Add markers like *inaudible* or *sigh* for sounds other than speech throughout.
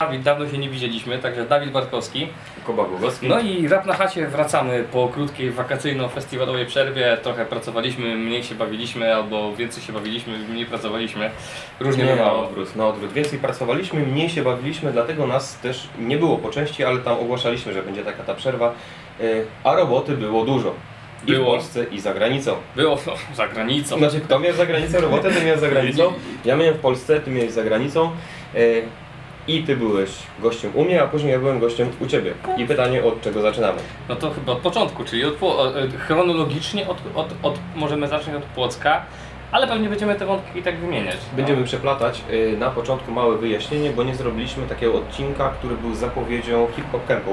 Dawid, dawno się nie widzieliśmy, także Dawid Bartkowski. Kuba Głogowski. No i rap na chacie wracamy po krótkiej wakacyjno-festiwalowej przerwie. Trochę pracowaliśmy, mniej się bawiliśmy, albo więcej się bawiliśmy, mniej pracowaliśmy. Różnie nie, na bywało. odwrót, na odwrót. Więcej pracowaliśmy, mniej się bawiliśmy, dlatego nas też nie było po części, ale tam ogłaszaliśmy, że będzie taka ta przerwa, y, a roboty było dużo. I Było. w Polsce, i za granicą. Było no, za granicą. Znaczy, kto miał za granicą robotę, ty miałeś za granicą. *laughs* Ja miałem w Polsce, ty miałeś za granicą. I ty byłeś gościem u mnie, a później ja byłem gościem u ciebie. I pytanie, od czego zaczynamy? No to chyba od początku, czyli od, o, e, chronologicznie od, od, od, możemy zacząć od Płocka, ale pewnie będziemy te wątki i tak wymieniać. no. Będziemy przeplatać. Y, Na początku małe wyjaśnienie, bo nie zrobiliśmy takiego odcinka, który był zapowiedzią Hip Hop Campu.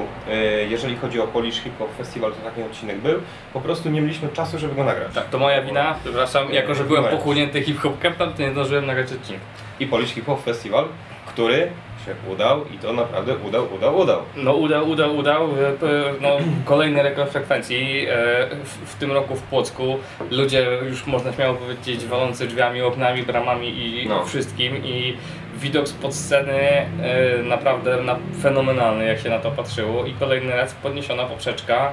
Jeżeli chodzi o Polish Hip Hop Festival, to taki odcinek był. Po prostu nie mieliśmy czasu, żeby go nagrać. Tak, to moja wina, przepraszam, jako że byłem Moja. pochłonięty hip-hop campem, to nie zdążyłem nagrać odcinka. I Polish Hip Hop Festival, który się udał i to naprawdę udał, udał, udał. No udał, udał, udał. E, e, No, kolejny rekord frekwencji e, w, w tym roku w Płocku. Ludzie już można śmiało powiedzieć walący drzwiami, oknami, bramami i No. wszystkim i widok spod sceny naprawdę na, fenomenalny jak się na to patrzyło i kolejny raz podniesiona poprzeczka.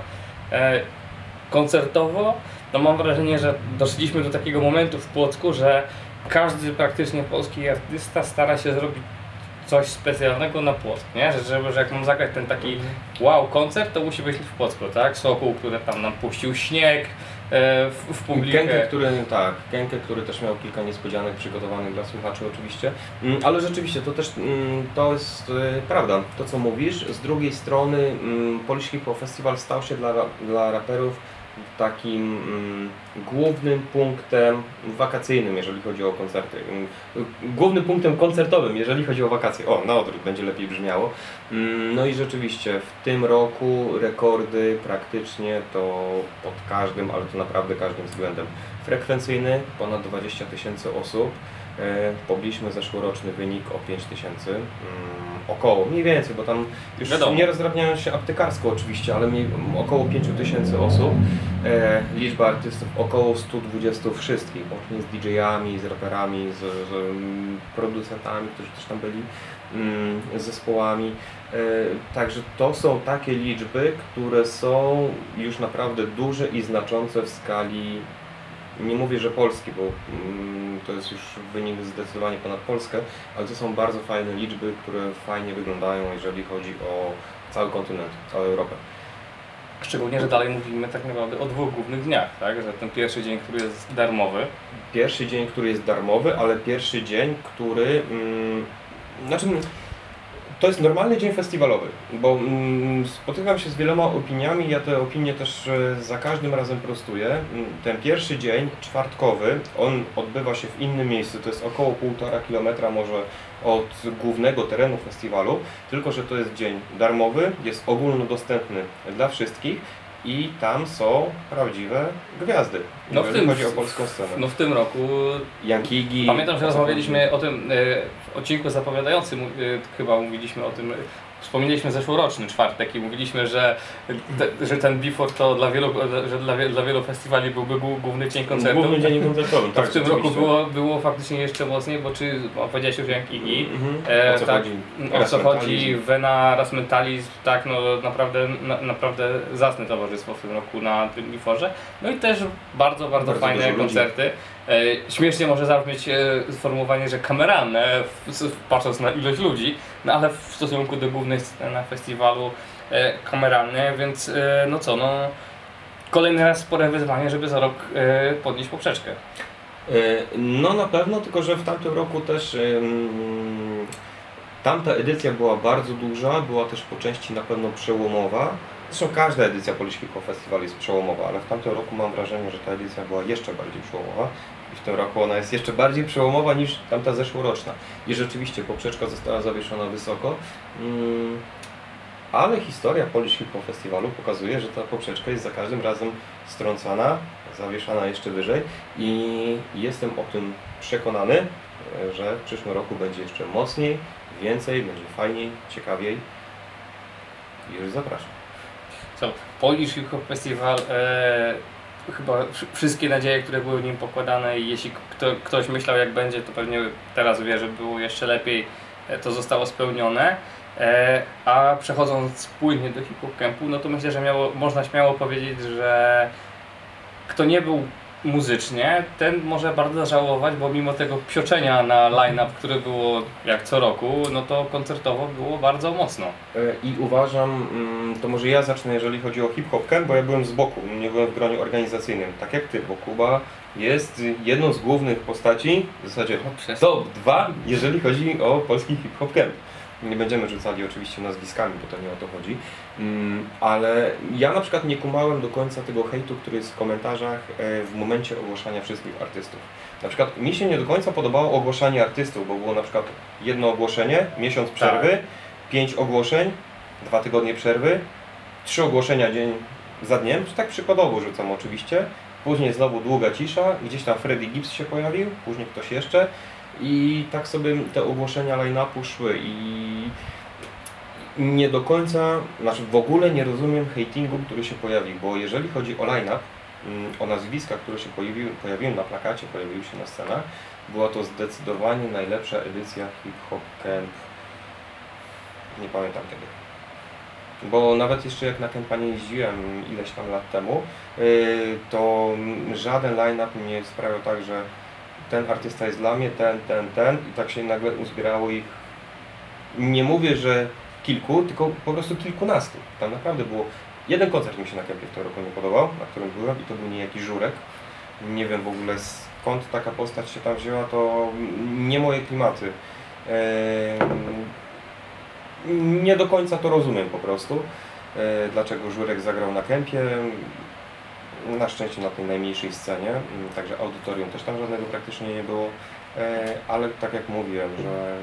Koncertowo, no mam wrażenie, że doszliśmy do takiego momentu w Płocku, że każdy praktycznie polski artysta stara się zrobić coś specjalnego na Płock, nie? Że, żeby, że jak mam zagrać ten taki wow koncert, to musi być w Płocku, tak? Sokół, który tam nam puścił śnieg e, w, w publikę. Który, tak, Kenkę, który też miał kilka niespodzianek przygotowanych dla słuchaczy oczywiście. Mm, Ale rzeczywiście to też mm, to jest y, prawda, to co mówisz. Z drugiej strony mm, Hop Festival stał się dla, dla raperów takim mm, głównym punktem wakacyjnym, jeżeli chodzi o koncerty. Mm, Głównym punktem koncertowym, jeżeli chodzi o wakacje. O, na odwrót będzie lepiej brzmiało. Mm, No i rzeczywiście w tym roku rekordy praktycznie to pod każdym, ale to naprawdę każdym względem. Frekwencyjny ponad 20 tysięcy osób. E, Pobiliśmy zeszłoroczny wynik o 5 tysięcy. mm, Około, mniej więcej, bo tam już Wiadomo. nie rozdrabniają się aptekarsko oczywiście, ale mniej, około 5 tysięcy osób. E, liczba artystów około 120 wszystkich, łącznie z DJ-ami, z raperami, z, z mm, producentami, którzy też tam byli, mm, z zespołami. E, Także to są takie liczby, które są już naprawdę duże i znaczące w skali, nie mówię, że Polski, bo mm, to jest już wynik zdecydowanie ponad Polskę, ale to są bardzo fajne liczby, które fajnie wyglądają, jeżeli chodzi o cały kontynent, całą Europę. Szczególnie, że dalej mówimy tak naprawdę o dwóch głównych dniach, tak? Że ten pierwszy dzień, który jest darmowy, Pierwszy dzień, który jest darmowy, ale pierwszy dzień, który. Mm, znaczy, to jest normalny dzień festiwalowy, bo mm, spotykam się z wieloma opiniami, ja te opinie też e, za każdym razem prostuję. Mm, Ten pierwszy dzień, czwartkowy, on odbywa się w innym miejscu, to jest około 1,5 kilometra może od głównego terenu festiwalu, tylko że to jest dzień darmowy, jest ogólnodostępny dla wszystkich i tam są prawdziwe gwiazdy, No w tym- chodzi o polską scenę. no w tym roku Yankigi. Pamiętam, że rozmawialiśmy o tym e, w odcinku zapowiadającym, e, chyba mówiliśmy o tym, wspomnieliśmy zeszłoroczny czwartek i mówiliśmy, że, te, że ten before to dla wielu, że dla, wie- dla wielu festiwali byłby głó- główny dzień koncertu. Główny dzień koncertowy, To tak, w tym roku było, było faktycznie jeszcze mocniej, bo czy bo powiedziałeś już Yankigi, Mhm. E, O co tak, chodzi? o co chodzi, Vena, Raz Mentalizm, tak, no naprawdę, na, naprawdę zacne towarzystwo w tym roku na tym. No i też bardzo, bardzo, Bardzo fajne dużo ludzi. E, śmiesznie może zabrzmieć e, sformułowanie, że s- patrząc na ilość ludzi, no ale w stosunku do głównej sceny na festiwalu e, kameralne, więc no co, no kolejny raz spore wyzwanie, żeby za rok podnieść poprzeczkę. No na pewno, tylko że w tamtym roku też tamta edycja była bardzo duża, była też po części na pewno przełomowa. Zresztą każda edycja Hop Festival jest przełomowa, ale w tamtym roku mam wrażenie, że ta edycja była jeszcze bardziej przełomowa. I w tym roku ona jest jeszcze bardziej przełomowa niż tamta zeszłoroczna. I rzeczywiście poprzeczka została zawieszona wysoko. Mm, Ale historia Polish Hip Hop Festiwalu pokazuje, że ta poprzeczka jest za każdym razem strącana, zawieszana jeszcze wyżej i jestem o tym przekonany, że w przyszłym roku będzie jeszcze mocniej, więcej, będzie fajniej, ciekawiej. I już zapraszam. Co, Polish Hip Hop Festival, e, chyba wsz- wszystkie nadzieje, które były w nim pokładane i jeśli kto, ktoś myślał jak będzie, to pewnie teraz wie, że było jeszcze lepiej, e, to zostało spełnione. E, a przechodząc płynnie do hip-hop campu, no to myślę, że miało, można śmiało powiedzieć, że kto nie był muzycznie, ten może bardzo żałować, bo mimo tego psioczenia na line-up, które było jak co roku, no to koncertowo było bardzo mocno. E, I uważam, mm, to może ja zacznę, jeżeli chodzi o hip-hop camp, bo ja byłem z boku, nie byłem w gronie organizacyjnym, tak jak Ty, bo Kuba jest jedną z głównych postaci, w zasadzie top 2, jeżeli chodzi o polski hip-hop camp. Nie będziemy rzucali oczywiście nazwiskami, bo to nie o to chodzi. Mm, ale ja na przykład nie kumałem do końca tego hejtu, który jest w komentarzach e, w momencie ogłaszania wszystkich artystów. Na przykład mi się nie do końca podobało ogłaszanie artystów, bo było na przykład jedno ogłoszenie, miesiąc przerwy, tak. pięć ogłoszeń, dwa tygodnie przerwy, trzy ogłoszenia dzień za dniem, tak przykładowo rzucam oczywiście. Później znowu długa cisza, gdzieś tam Freddy Gibbs się pojawił, później ktoś jeszcze i tak sobie te ogłoszenia line-upu szły i nie do końca, znaczy w ogóle nie rozumiem hatingu, który się pojawił, bo jeżeli chodzi o line-up, mm, o nazwiska, które się pojawiły, pojawiły na plakacie, pojawiły się na scenach, była to zdecydowanie najlepsza edycja Hip Hop Camp, nie pamiętam kiedy. Bo nawet jeszcze jak na kampanię jeździłem ileś tam lat temu, y, to żaden line-up nie sprawiał tak, że ten artysta jest dla mnie, ten, ten, ten i tak się nagle uzbierało ich. Nie mówię, że kilku, tylko po prostu kilkunastu. Tam naprawdę było. Jeden koncert mi się na kempie w tym roku nie podobał, na którym byłem i to był niejaki Żurek. Nie wiem w ogóle skąd taka postać się tam wzięła, to nie moje klimaty. Nie do końca to rozumiem po prostu, e, dlaczego Żurek zagrał na kempie. Na szczęście na tej najmniejszej scenie, także audytorium też tam żadnego praktycznie nie było. E, ale tak jak mówiłem, że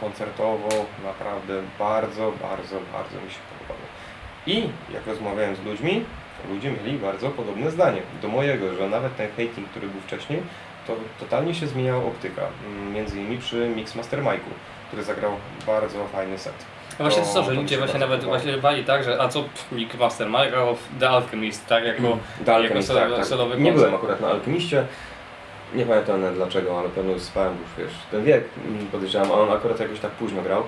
koncertowo naprawdę bardzo, bardzo, bardzo mi się podobało. I jak rozmawiałem z ludźmi, ludzie mieli bardzo podobne zdanie do mojego, że nawet ten hating, który był wcześniej, to totalnie się zmieniała optyka. Między innymi przy Mixmaster Mike'u, który zagrał bardzo fajny set. No właśnie to, to że ludzie właśnie nawet właśnie bali tak, że a co Mixmaster Mike albo The Alchemist, tak, jako, mm, The Alchemist, jako tak, tak. solowy tak. Nie byłem akurat na Alchemiście, nie pamiętam nawet dlaczego, ale pewno już spałem, już wiesz, ten wiek podejrzewam, a on akurat jakoś tak późno grał.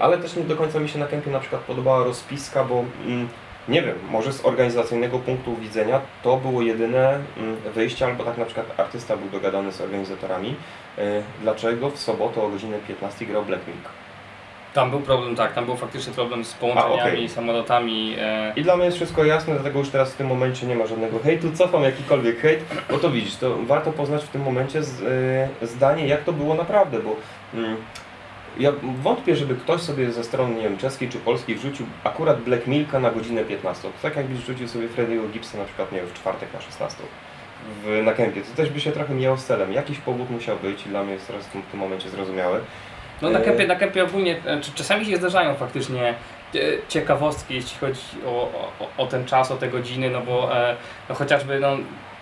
Ale też nie do końca mi się na kempie na przykład podobała rozpiska, bo mm, nie wiem, może z organizacyjnego punktu widzenia to było jedyne mm, wyjście, albo tak na przykład artysta był dogadany z organizatorami, y, dlaczego w sobotę o godzinie 15 grał Black. Tam był problem, tak, tam był faktycznie problem z połączeniami, A, okay. samolotami. E... I dla mnie jest wszystko jasne, dlatego już teraz w tym momencie nie ma żadnego hejtu, cofam jakikolwiek hejt, bo to widzisz, to warto poznać w tym momencie z, e, zdanie, jak to było naprawdę, bo mm, ja wątpię, żeby ktoś sobie ze strony nie wiem, czeskiej czy polskiej wrzucił akurat Black Milka na godzinę 15. Tak jakbyś wrzucił sobie Freddy'ego Gibsa na przykład, nie wiem, w czwartek na 16 w, na kempie. To też by się trochę miało z celem. Jakiś powód musiał być i dla mnie jest teraz w tym, w tym momencie zrozumiałe. No na kempie, na kempie ogólnie, e, czasami się zdarzają faktycznie e, ciekawostki, jeśli chodzi o, o, o ten czas, o te godziny, no bo e, no chociażby no,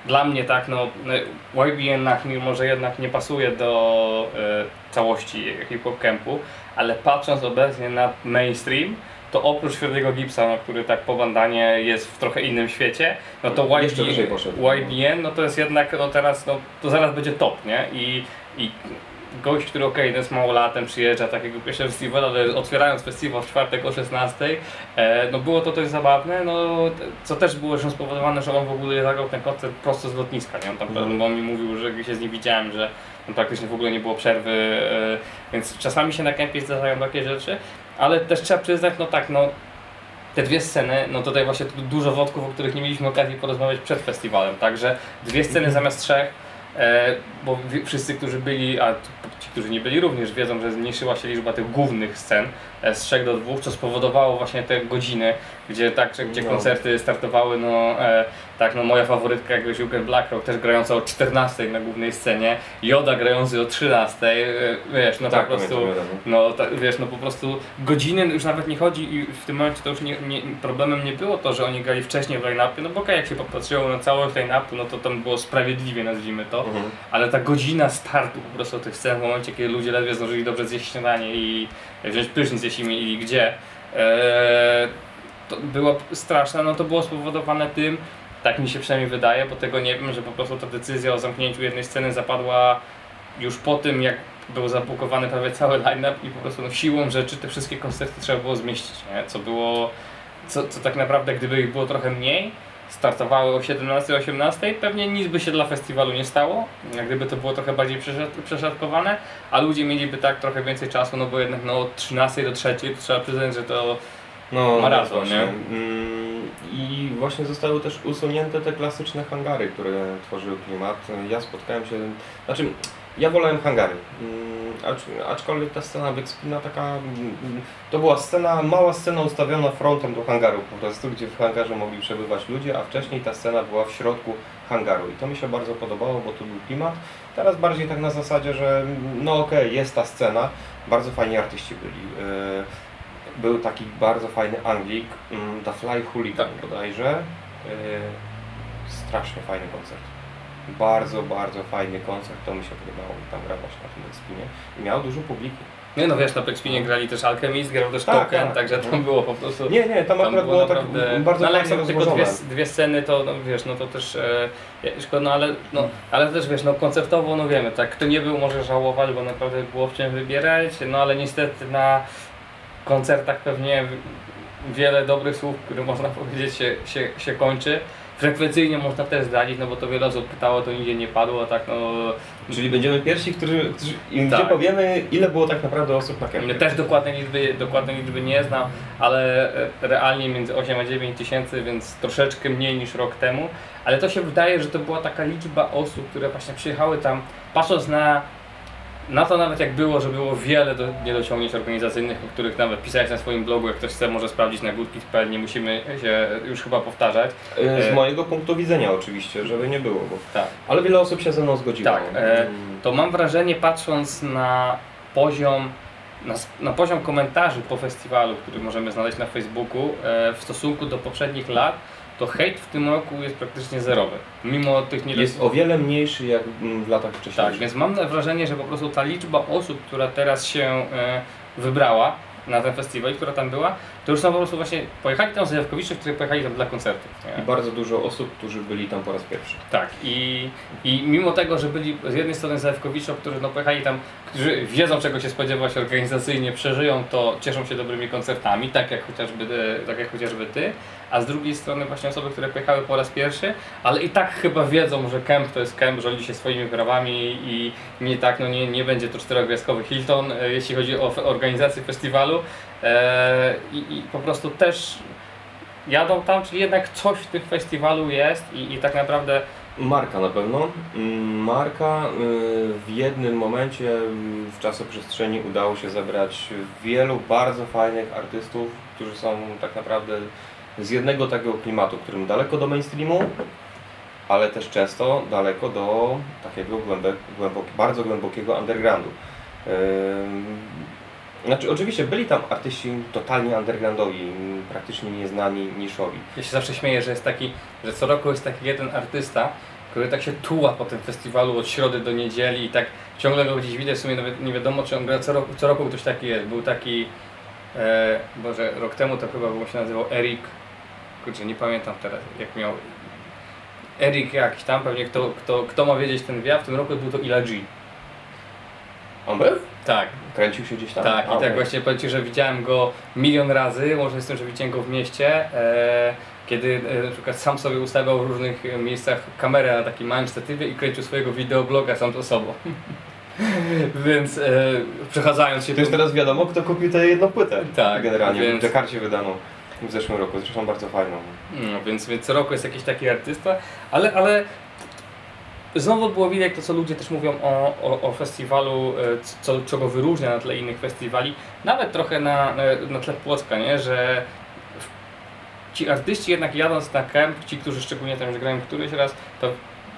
dla mnie tak, no, no YBN mimo że jednak nie pasuje do e, całości hip-hop campu, ale patrząc obecnie na mainstream, to oprócz Freddy'ego Gibsa, no, który tak po bandanie jest w trochę innym świecie, no to YBN, YBN no to jest jednak, no teraz, no to zaraz będzie top, nie? I, i gość, który okej, okay, jest mało latem, przyjeżdża takiego pierwszego festiwalu, ale otwierając festiwal w czwartek o 16, e, no było to dość zabawne, no co też było zresztą spowodowane, że on w ogóle zagrał ten koncert prosto z lotniska, nie? On tam, mm. bo on mi mówił, że się z nim widziałem, że tam praktycznie w ogóle nie było przerwy, e, więc czasami się na kempie zdarzają takie rzeczy, ale też trzeba przyznać, no tak, no te dwie sceny, no tutaj właśnie dużo wątków, o których nie mieliśmy okazji porozmawiać przed festiwalem, także dwie sceny mm. zamiast trzech, bo wszyscy, którzy byli, a ci, którzy nie byli również wiedzą, że zmniejszyła się liczba tych głównych scen. e, z 3 do 2, co spowodowało właśnie te godziny, gdzie tak, gdzie no. koncerty startowały, no e, tak, no moja faworytka jakby Joker Blackrock też grająca o 14 na głównej scenie, Joda grający o 13, wiesz, no tak, po prostu, no ta, wiesz, no po prostu godziny już nawet nie chodzi i w tym momencie to już nie, nie, problemem nie było to, że oni grali wcześniej w line-upie, no bo okay, jak się popatrzyło na całość line-upu, no to tam było sprawiedliwie, nazwijmy to, mhm. ale ta godzina startu po prostu tych scen w momencie, kiedy ludzie ledwie zdążyli dobrze zjeść śniadanie i wziąć prysznic, jeśli mieli gdzie, e, to było straszne, no to było spowodowane tym, tak mi się przynajmniej wydaje, bo tego nie wiem, że po prostu ta decyzja o zamknięciu jednej sceny zapadła już po tym, jak był zabukowany prawie cały line-up i po prostu no, siłą rzeczy te wszystkie koncerty trzeba było zmieścić, nie? co było, co, co tak naprawdę gdyby ich było trochę mniej, startowały o 17-18, pewnie nic by się dla festiwalu nie stało, jak gdyby to było trochę bardziej przeszat- przeszatkowane, a ludzie mieliby tak trochę więcej czasu, no bo jednak no, od 13 do 3 to trzeba przyznać, że to No, Maraton, nie? Mm, I właśnie zostały też usunięte te klasyczne hangary, które tworzyły klimat. Ja spotkałem się, znaczy ja wolałem hangary, Mm, acz, aczkolwiek ta scena Backspina taka, mm, to była scena, mała scena ustawiona frontem do hangaru po prostu, gdzie w hangarze mogli przebywać ludzie, a wcześniej ta scena była w środku hangaru i to mi się bardzo podobało, bo to był klimat. Teraz bardziej tak na zasadzie, że no okej, jest ta scena, bardzo fajni artyści byli. Yy, był taki bardzo fajny Anglik, mm, The Fly Hooligan bodajże. Yy, strasznie fajny koncert. Bardzo, bardzo fajny koncert, to mi się podobało tam grał właśnie na tym Expinie. I miał dużo publiki. Nie no wiesz, na Plexpinie grali też Alchemist, grał też Tak, Token, tak. także tam było po prostu... Nie, nie, tam, Tam akurat było było tak naprawdę... bardzo no, ale jak są tylko dwie, dwie sceny, to no, wiesz, no to też... E, szkoda, no ale, no, ale też wiesz, no koncertowo, no wiemy, tak, kto nie był może żałować, bo naprawdę było w czym wybierać, no ale niestety na koncertach pewnie wiele dobrych słów, które można *laughs* powiedzieć się, się, się kończy. Frekwencyjnie można też zdradzić, no bo to wiele osób pytało, to nigdzie nie padło, tak no... Czyli będziemy pierwsi, którzy, którzy, im Tak. gdzie powiemy, ile było tak naprawdę osób na Ja kempie. też dokładne liczby, dokładne liczby nie znam, ale e, realnie między 8 a 9 tysięcy, więc troszeczkę mniej niż rok temu. Ale to się wydaje, że to była taka liczba osób, które właśnie przyjechały tam, patrząc na, na to nawet jak było, że było wiele do, niedociągnięć organizacyjnych, o których nawet pisałeś na swoim blogu, jak ktoś chce może sprawdzić na goodkids.pl, nie musimy się już chyba powtarzać. E, Z E, mojego punktu widzenia oczywiście, żeby nie było, bo... Tak. ale wiele osób się ze mną zgodziło. Tak, e, Mm. to mam wrażenie patrząc na poziom na, na poziom komentarzy po festiwalu, który możemy znaleźć na Facebooku e, w stosunku do poprzednich lat, to hejt w tym roku jest praktycznie zerowy. Mimo tych nie Jest o wiele mniejszy jak mm, w latach wcześniejszych. Tak, więc mam wrażenie, że po prostu ta liczba osób, która teraz się e, wybrała na ten festiwal, która tam była, to już są po prostu właśnie, pojechali tam Zajawkowicze, którzy pojechali tam dla koncertów. nie? I bardzo dużo osób, którzy byli tam po raz pierwszy. Tak, i, i mimo tego, że byli z jednej strony Zajewkowicze, którzy no pojechali tam, którzy wiedzą czego się spodziewać organizacyjnie, przeżyją to, cieszą się dobrymi koncertami, tak jak chociażby, tak jak chociażby ty, a z drugiej strony właśnie osoby, które pojechały po raz pierwszy, ale i tak chyba wiedzą, że kemp to jest kemp, rządzi się swoimi prawami i nie tak, no nie, nie będzie to czterogwiazdkowy Hilton, e, jeśli chodzi o organizację festiwalu i, i po prostu też jadą tam, czyli jednak coś w tym festiwalu jest i, i tak naprawdę Marka na pewno. Mm, Marka y, w jednym momencie w czasoprzestrzeni udało się zebrać wielu bardzo fajnych artystów, którzy są tak naprawdę z jednego takiego klimatu, którym daleko do mainstreamu, ale też często daleko do takiego głębok, głębok, bardzo głębokiego undergroundu. Znaczy, oczywiście byli tam artyści totalnie undergroundowi, praktycznie nieznani, niszowi. Ja się zawsze śmieję, że jest taki, że co roku jest taki jeden artysta, który tak się tuła po tym festiwalu od środy do niedzieli i tak ciągle go gdzieś widać, w sumie nawet nie wiadomo czy on gra, co roku, co roku ktoś taki jest. Był taki, e, Boże, rok temu to chyba był, się nazywał Erik, kurczę, nie pamiętam teraz jak miał, Erik jakiś tam, pewnie kto, kto, kto ma wiedzieć ten wie, w tym roku był to Ila G. On był? Tak, Kręcił się gdzieś tam? tak, A, i tak okej. właśnie powiem Ci, że widziałem go milion razy, może z tym, że widziałem go w mieście, e, kiedy e, na przykład sam sobie ustawiał w różnych e, miejscach kamerę na takim małym statywie i kręcił swojego wideobloga sam to sobą. *laughs* Więc e, przechadzając się To jest teraz wiadomo, kto kupił tę jedną płytę. Tak, Generalnie, więc- w Jakarcie wydaną w zeszłym roku, zresztą bardzo fajną. No, więc, więc co roku jest jakiś taki artysta, ale, ale znowu było widać to, co ludzie też mówią o, o, o festiwalu, e, co, co go wyróżnia na tle innych festiwali, nawet trochę na, na tle Płocka, nie? że ci artyści jednak jadąc na kemp, ci, którzy szczególnie tam już grają któryś raz, to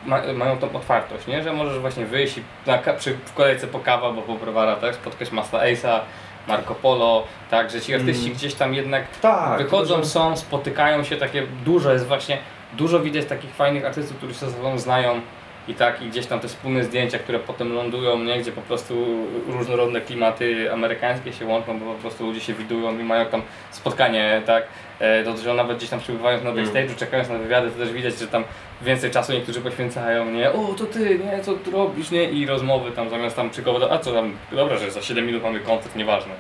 ma, mają tą otwartość, nie? że możesz właśnie wyjść i na, przy, w kolejce po kawa, bo po browara, tak? spotkać Masta Ace'a, Marco Polo, tak, że ci artyści Mm. gdzieś tam jednak Tak. Wychodzą, że- są, spotykają się, takie dużo jest właśnie, dużo widać takich fajnych artystów, którzy się ze sobą znają i tak, i gdzieś tam te wspólne zdjęcia, które potem lądują, nie, gdzie po prostu różnorodne klimaty amerykańskie się łączą, bo po prostu ludzie się widują i mają tam spotkanie, tak, e, to, że nawet gdzieś tam przybywając na Mm. backstage'u, czekając na wywiady, to też widać, że tam więcej czasu niektórzy poświęcają, nie, o to ty, nie, co ty robisz, nie, i rozmowy tam zamiast tam przygotować, a co tam, dobra, że za 7 minut mamy koncert, nieważne.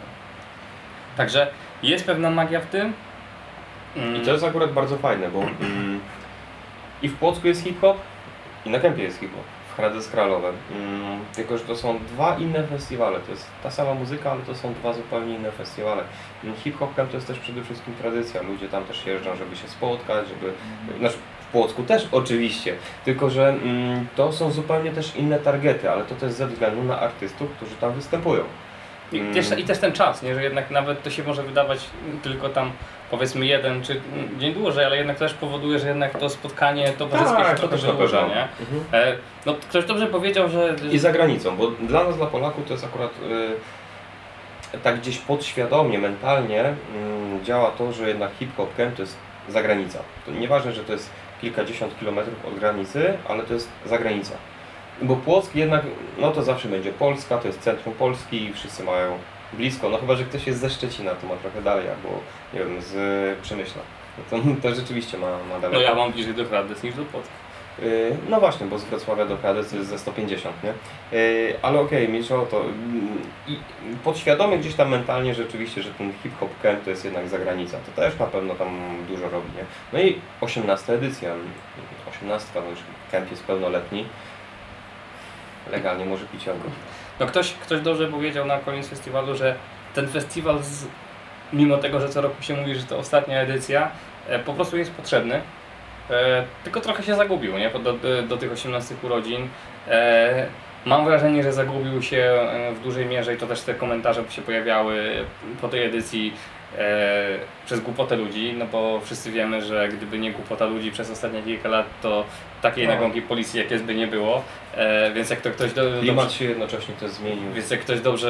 Także jest pewna magia w tym. Mm. I to jest akurat bardzo fajne, bo mm, i w Płocku jest hip-hop, i na Kępie jest hip-hop, w Hradec Kralowe. Mm, tylko, że to są dwa inne festiwale. To jest ta sama muzyka, ale to są dwa zupełnie inne festiwale. Mm, Hip-hop Camp to jest też przede wszystkim tradycja. Ludzie tam też jeżdżą, żeby się spotkać, żeby... Znaczy, w Płocku też oczywiście, tylko że mm, to są zupełnie też inne targety, ale to też ze względu na artystów, którzy tam występują. I Mm. też, I też ten czas, nie? że jednak nawet to się może wydawać tylko tam powiedzmy jeden czy dzień dłużej, ale jednak też powoduje, że jednak to spotkanie towarzyskie Tak, się to trochę pewno. nie? Mhm. E, no ktoś dobrze powiedział, że... I za granicą, bo dla nas, dla Polaków to jest akurat y, tak gdzieś podświadomie, mentalnie mm, działa to, że jednak hip-hop camp to jest zagranica. To nieważne, że to jest kilkadziesiąt kilometrów od granicy, ale to jest zagranica. Bo Płock jednak, no to zawsze będzie Polska, to jest centrum Polski i wszyscy mają blisko, no chyba, że ktoś jest ze Szczecina, to ma trochę dalej, albo nie wiem, z Przemyśla. No to, *laughs* to rzeczywiście ma, ma dalej. No ja mam bliżej do Hradec niż do Płocka. Yy, No właśnie, bo z Wrocławia do Hradec jest ze 150, nie? Yy, Ale okej, mniejsza o to. Yy, I podświadomie gdzieś tam mentalnie rzeczywiście, że ten hip-hop camp to jest jednak zagranica. To też na pewno tam dużo robi, nie? No i 18 edycja. 18, no już camp jest pełnoletni. Legalnie może pić alkohol. No ktoś, ktoś dobrze powiedział na koniec festiwalu, że ten festiwal, z, mimo tego, że co roku się mówi, że to ostatnia edycja, e, po prostu jest potrzebny. E, tylko trochę się zagubił, nie? Do, do, do tych 18 urodzin. E, mam wrażenie, że zagubił się e, w dużej mierze i to też te komentarze się pojawiały po tej edycji e, przez głupotę ludzi, no bo wszyscy wiemy, że gdyby nie głupota ludzi przez ostatnie kilka lat, to takiej No. nagonki policji jak jest by nie było. E, więc jak to ktoś do, Klimat się jednocześnie też zmienił. więc jak ktoś dobrze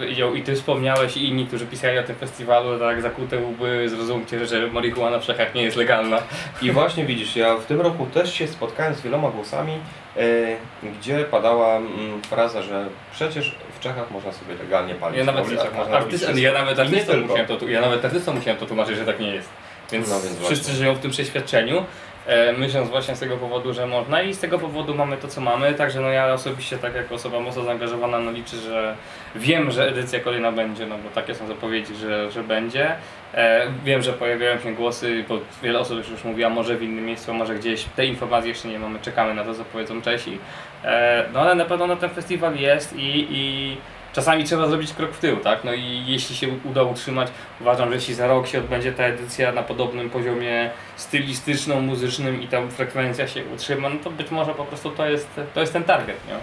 y, y, ją i ty wspomniałeś i inni, którzy pisali o tym festiwalu, tak zakute łby, zrozumcie, że marihuana w Czechach nie jest legalna. I właśnie widzisz, ja w tym roku też się spotkałem z wieloma głosami, e, gdzie padała mm, fraza, że przecież w Czechach można sobie legalnie palić. Ja na nawet, ulicach można artyst, ja nawet musiałem to, ja nawet artystom musiałem to tłumaczyć, że tak nie jest. Więc, No więc wszyscy żyją w tym przeświadczeniu, e, myśląc właśnie z tego powodu, że można i z tego powodu mamy to, co mamy. Także no ja osobiście, tak jako osoba mocno zaangażowana, no liczę, że wiem, że edycja kolejna będzie, no bo takie są zapowiedzi, że, że będzie. E, wiem, że pojawiają się głosy, bo wiele osób już mówiła, może w innym miejscu, może gdzieś. Tej informacji jeszcze nie mamy, czekamy na to, co powiedzą Czesi. E, no ale na pewno na ten festiwal jest i, i czasami trzeba zrobić krok w tył, tak? No i jeśli się uda utrzymać, uważam, że jeśli za rok się odbędzie ta edycja na podobnym poziomie stylistyczno-muzycznym i tam frekwencja się utrzyma, no to być może po prostu to jest, to jest ten target, nie?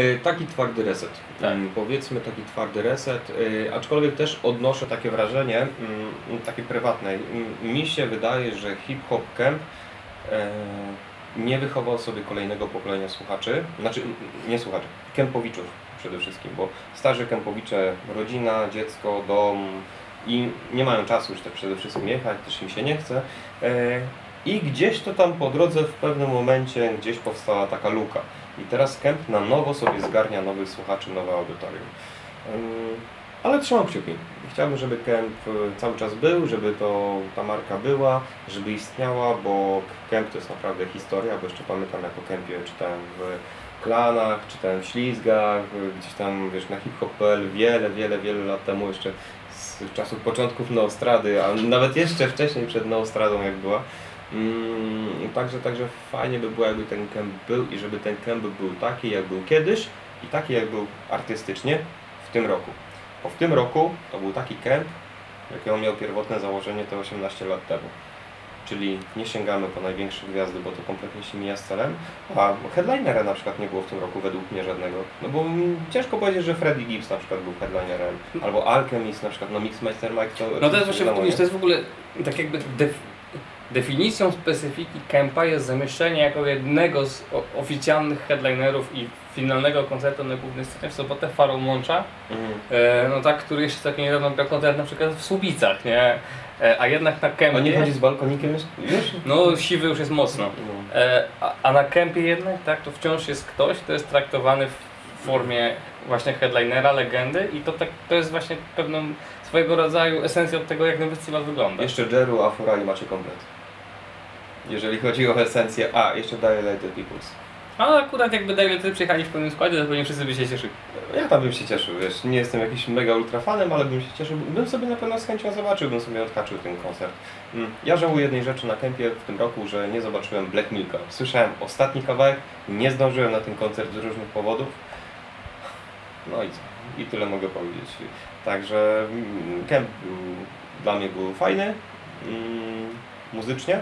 E, Taki twardy reset. Tak. Mm, Powiedzmy taki twardy reset, e, aczkolwiek też odnoszę takie wrażenie, mm, takie prywatne. Mi się wydaje, że hip-hop camp e, nie wychował sobie kolejnego pokolenia słuchaczy, znaczy nie słuchaczy, kempowiczów przede wszystkim, bo starzy kempowicze, rodzina, dziecko, dom i nie mają czasu już tak przede wszystkim jechać, też im się nie chce. E, I gdzieś to tam po drodze w pewnym momencie gdzieś powstała taka luka. I teraz Kemp na nowo sobie zgarnia nowych słuchaczy, nowe audytorium. Ale trzymam kciuki. Chciałbym, żeby Kemp y, cały czas był, żeby to ta marka była, żeby istniała, bo Kemp to jest naprawdę historia, bo jeszcze pamiętam jak o Kempie czytałem w klanach, czytałem w ślizgach, y, gdzieś tam wiesz na hiphop.pl wiele, wiele, wiele lat temu jeszcze z czasów początków Neostrady, a nawet jeszcze wcześniej przed Neostradą jak była. Mm, także, także fajnie by było, jakby ten kemp był i żeby ten kemp był taki, jak był kiedyś i taki, jak był artystycznie w tym roku. Bo w tym roku to był taki kemp, jakiego miał pierwotne założenie te 18 lat temu. Czyli nie sięgamy po największe gwiazdy, bo to kompletnie się mija z celem. A headlinera na przykład nie było w tym roku według mnie żadnego. No bo ciężko powiedzieć, że Freddie Gibbs na przykład był headlinerem, albo Alchemist na przykład, no Mixmaster Mike to... No to jest właśnie to jest w ogóle tak jakby def, definicją specyfiki Kempa jest zamieszczenie jako jednego z oficjalnych headlinerów i finalnego koncertu na głównej scenie w sobotę Farą Łącza, Mhm. e, no tak, który jeszcze tak niedawno miał koncert na przykład w Słubicach, nie? E, a jednak na Kempie... A nie chodzi z balkonikiem już? No siwy już jest mocno. No. E, a, a na kempie jednak, tak, to wciąż jest ktoś, kto jest traktowany w formie właśnie headlinera, legendy i to, tak, to jest właśnie pewną swojego rodzaju esencją tego, jak ten festiwal wygląda. Jeszcze Jeru, Afura i macie komplet. Jeżeli chodzi o esencję, a jeszcze Dilated Peoples. A akurat jakby Daily przyjechali w pełnym składzie, to pewnie wszyscy by się cieszyli. Ja tam bym się cieszył, wiesz, nie jestem jakimś mega ultrafanem, ale bym się cieszył, bym sobie na pewno z chęcią zobaczył, bym sobie odhaczył ten koncert. Mm, Ja żałuję jednej rzeczy na kempie w tym roku, że nie zobaczyłem Black Milka. Słyszałem ostatni kawałek, nie zdążyłem na ten koncert z różnych powodów. No i co? I tyle mogę powiedzieć. Także mm, kemp był, dla mnie był fajny, mm, muzycznie,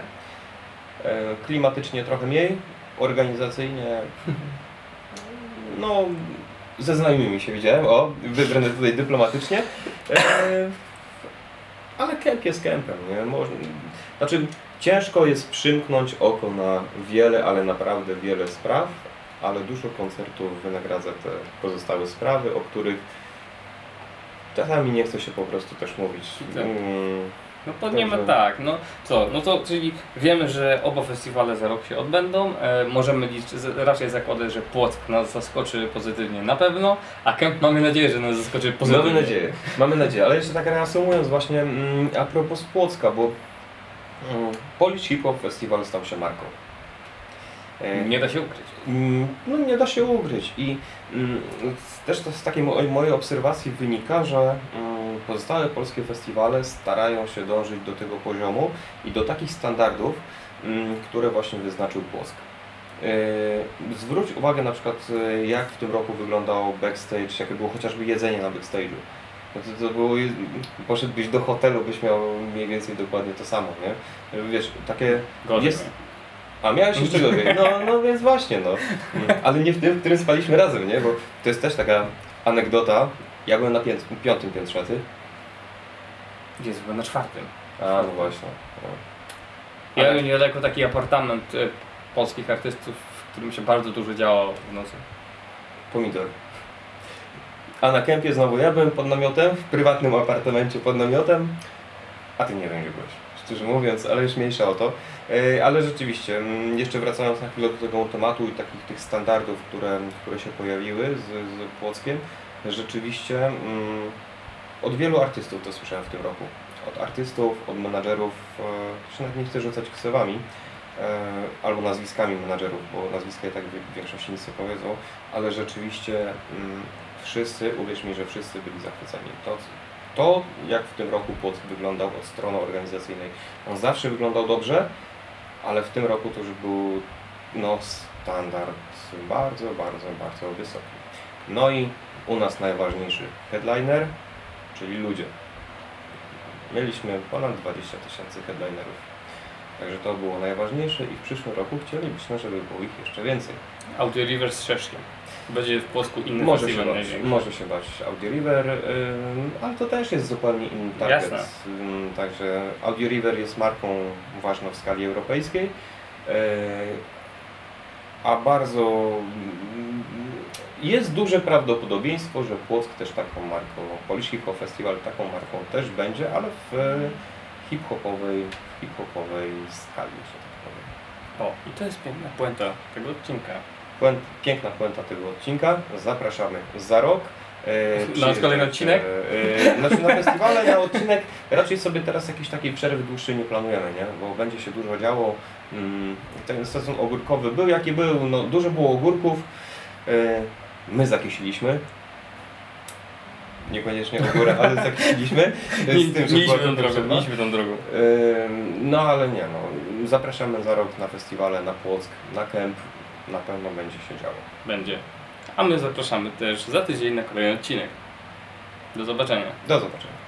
klimatycznie trochę mniej, organizacyjnie no, ze znajomymi się widziałem, o, wybrane tutaj dyplomatycznie. E, ale kemp jest kempem, nie? Można, znaczy, ciężko jest przymknąć oko na wiele, ale naprawdę wiele spraw, ale dużo koncertów wynagradza te pozostałe sprawy, o których czasami nie chce się po prostu też mówić. Tak. No to nie ma tak, no co, no to czyli wiemy, że oba festiwale za rok się odbędą, e, możemy liczyć, raczej zakładać, że Płock nas zaskoczy pozytywnie na pewno, a Kemp mamy nadzieję, że nas zaskoczy pozytywnie. Mamy nadzieję, mamy nadzieję, ale jeszcze tak reasumując właśnie mm, a propos Płocka, bo mm, Polish Hip Hop Festival stał się marką. E, Nie da się ukryć. Mm, No nie da się ugryźć i mm, też to z takiej mo- mojej obserwacji wynika, że mm, pozostałe polskie festiwale starają się dążyć do tego poziomu i do takich standardów, mm, które właśnie wyznaczył Płock. Yy, Zwróć uwagę na przykład yy, jak w tym roku wyglądał backstage, jakie było chociażby jedzenie na backstage'u. No to, to było, poszedłbyś do hotelu, byś miał mniej więcej dokładnie to samo, nie? Wiesz, takie Gorzej. jest, a miałeś jeszcze gorzej. No, no więc właśnie, no. *laughs* Ale nie w tym, w którym spaliśmy razem, nie? Bo to jest też taka anegdota. Ja byłem na pięt, piątym piętrze, a ty? Gdzie byłem na czwartym. A, no właśnie. No. Ja Ale- niedaleko taki apartament e, polskich artystów, w którym się bardzo dużo działo w nocy. Pomidor. A na kempie znowu ja byłem pod namiotem, w prywatnym apartamencie pod namiotem, a ty nie wiem gdzie byłeś, szczerze mówiąc, ale już mniejsza o to. E, Ale rzeczywiście, mm, jeszcze wracając na chwilę do tego tematu i takich tych standardów, które, które się pojawiły z, z Płockiem, rzeczywiście mm, od wielu artystów to słyszałem w tym roku. Od artystów, od menadżerów, e, nawet nie chcę rzucać ksywami, e, albo nazwiskami menadżerów, bo nazwiska i tak w większości nic nie powiedzą, ale rzeczywiście mm, wszyscy, uwierz mi, że wszyscy byli zachwyceni. To, to jak w tym roku Płock wyglądał od strony organizacyjnej, on zawsze wyglądał dobrze, ale w tym roku to już był no, standard bardzo, bardzo, bardzo wysoki. No i u nas najważniejszy headliner, czyli ludzie. Mieliśmy ponad 20 tysięcy headlinerów. Także to było najważniejsze i w przyszłym roku chcielibyśmy, żeby było ich jeszcze więcej. Audio River z Szeszkiem. Będzie w Polsku inny Może się, bać, może się bać Audio River, ale to też jest zupełnie inny target. Jasne. Także Audio River jest marką ważną w skali europejskiej, yy, a bardzo jest duże prawdopodobieństwo, że Płock też taką marką, Polish Hip Hop Festival taką marką też będzie, ale w hip-hopowej, hip-hopowej skali, że tak powiem. O, i to jest piękna puenta tego odcinka. Puent, piękna puenta tego odcinka. Zapraszamy za rok. E, *laughs* Na kolejny odcinek? E, znaczy na festiwale, na odcinek raczej sobie teraz jakiejś takiej przerwy dłuższej nie planujemy, nie? bo będzie się dużo działo. Mm, Ten sezon ogórkowy był jaki był, no, dużo było ogórków. My zakisiliśmy. Niekoniecznie ogórę, ale zakisiliśmy. *laughs* Z tym, że Mieliśmy tą drogą, mieliśmy tą drogą. No ale nie no, zapraszamy za rok na festiwale, na Płock, na Kemp, na pewno będzie się działo. Będzie. A my zapraszamy też za tydzień na kolejny odcinek. Do zobaczenia. Do zobaczenia.